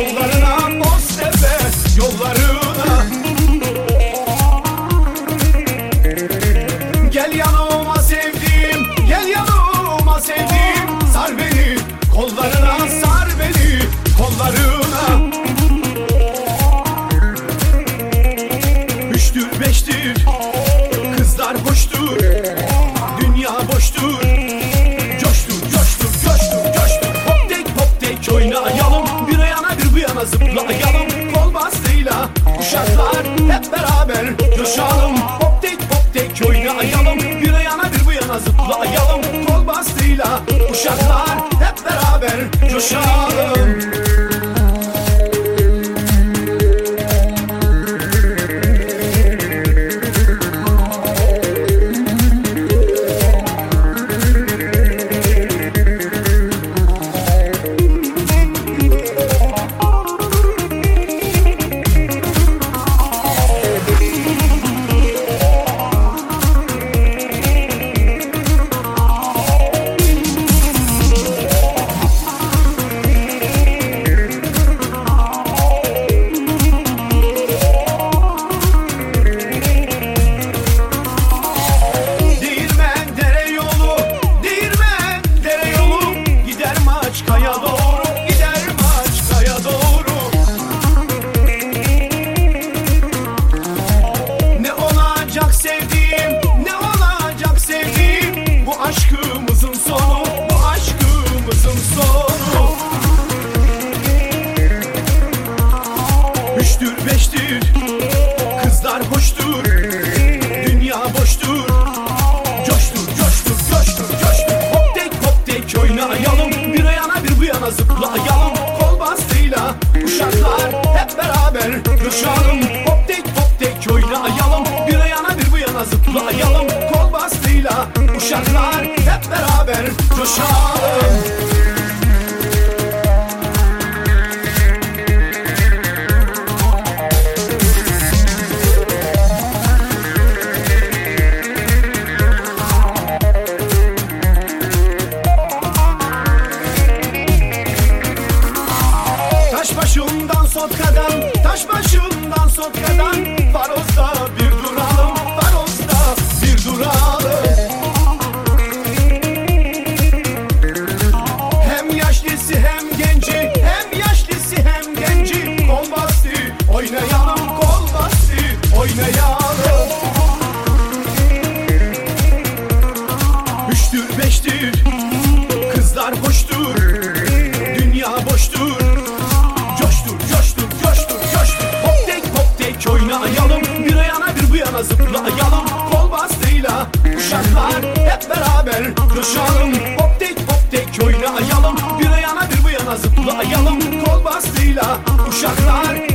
Don't let yana zıplayalım Kol bastıyla uşaklar hep beraber coşalım. Hop tek hop tek oynayalım. Bir yana bir bu yana zıplayalım Kol bastıyla uşaklar hep beraber coşalım kızlar hoştur Dünya boştur. Coştur, coştur, coştur, coştur. Hop tek hop tek oynayalım. Bir yana bir bu yana zıplayalım. Kol bastıyla uşaklar hep beraber coşalım. Hop tek hop tek oynayalım. Bir yana bir bu yana zıplayalım. Kol bastıyla uşaklar hep beraber coşalım Sotka'dan Taş başından Sotka'dan Faroz'da bir uşaklar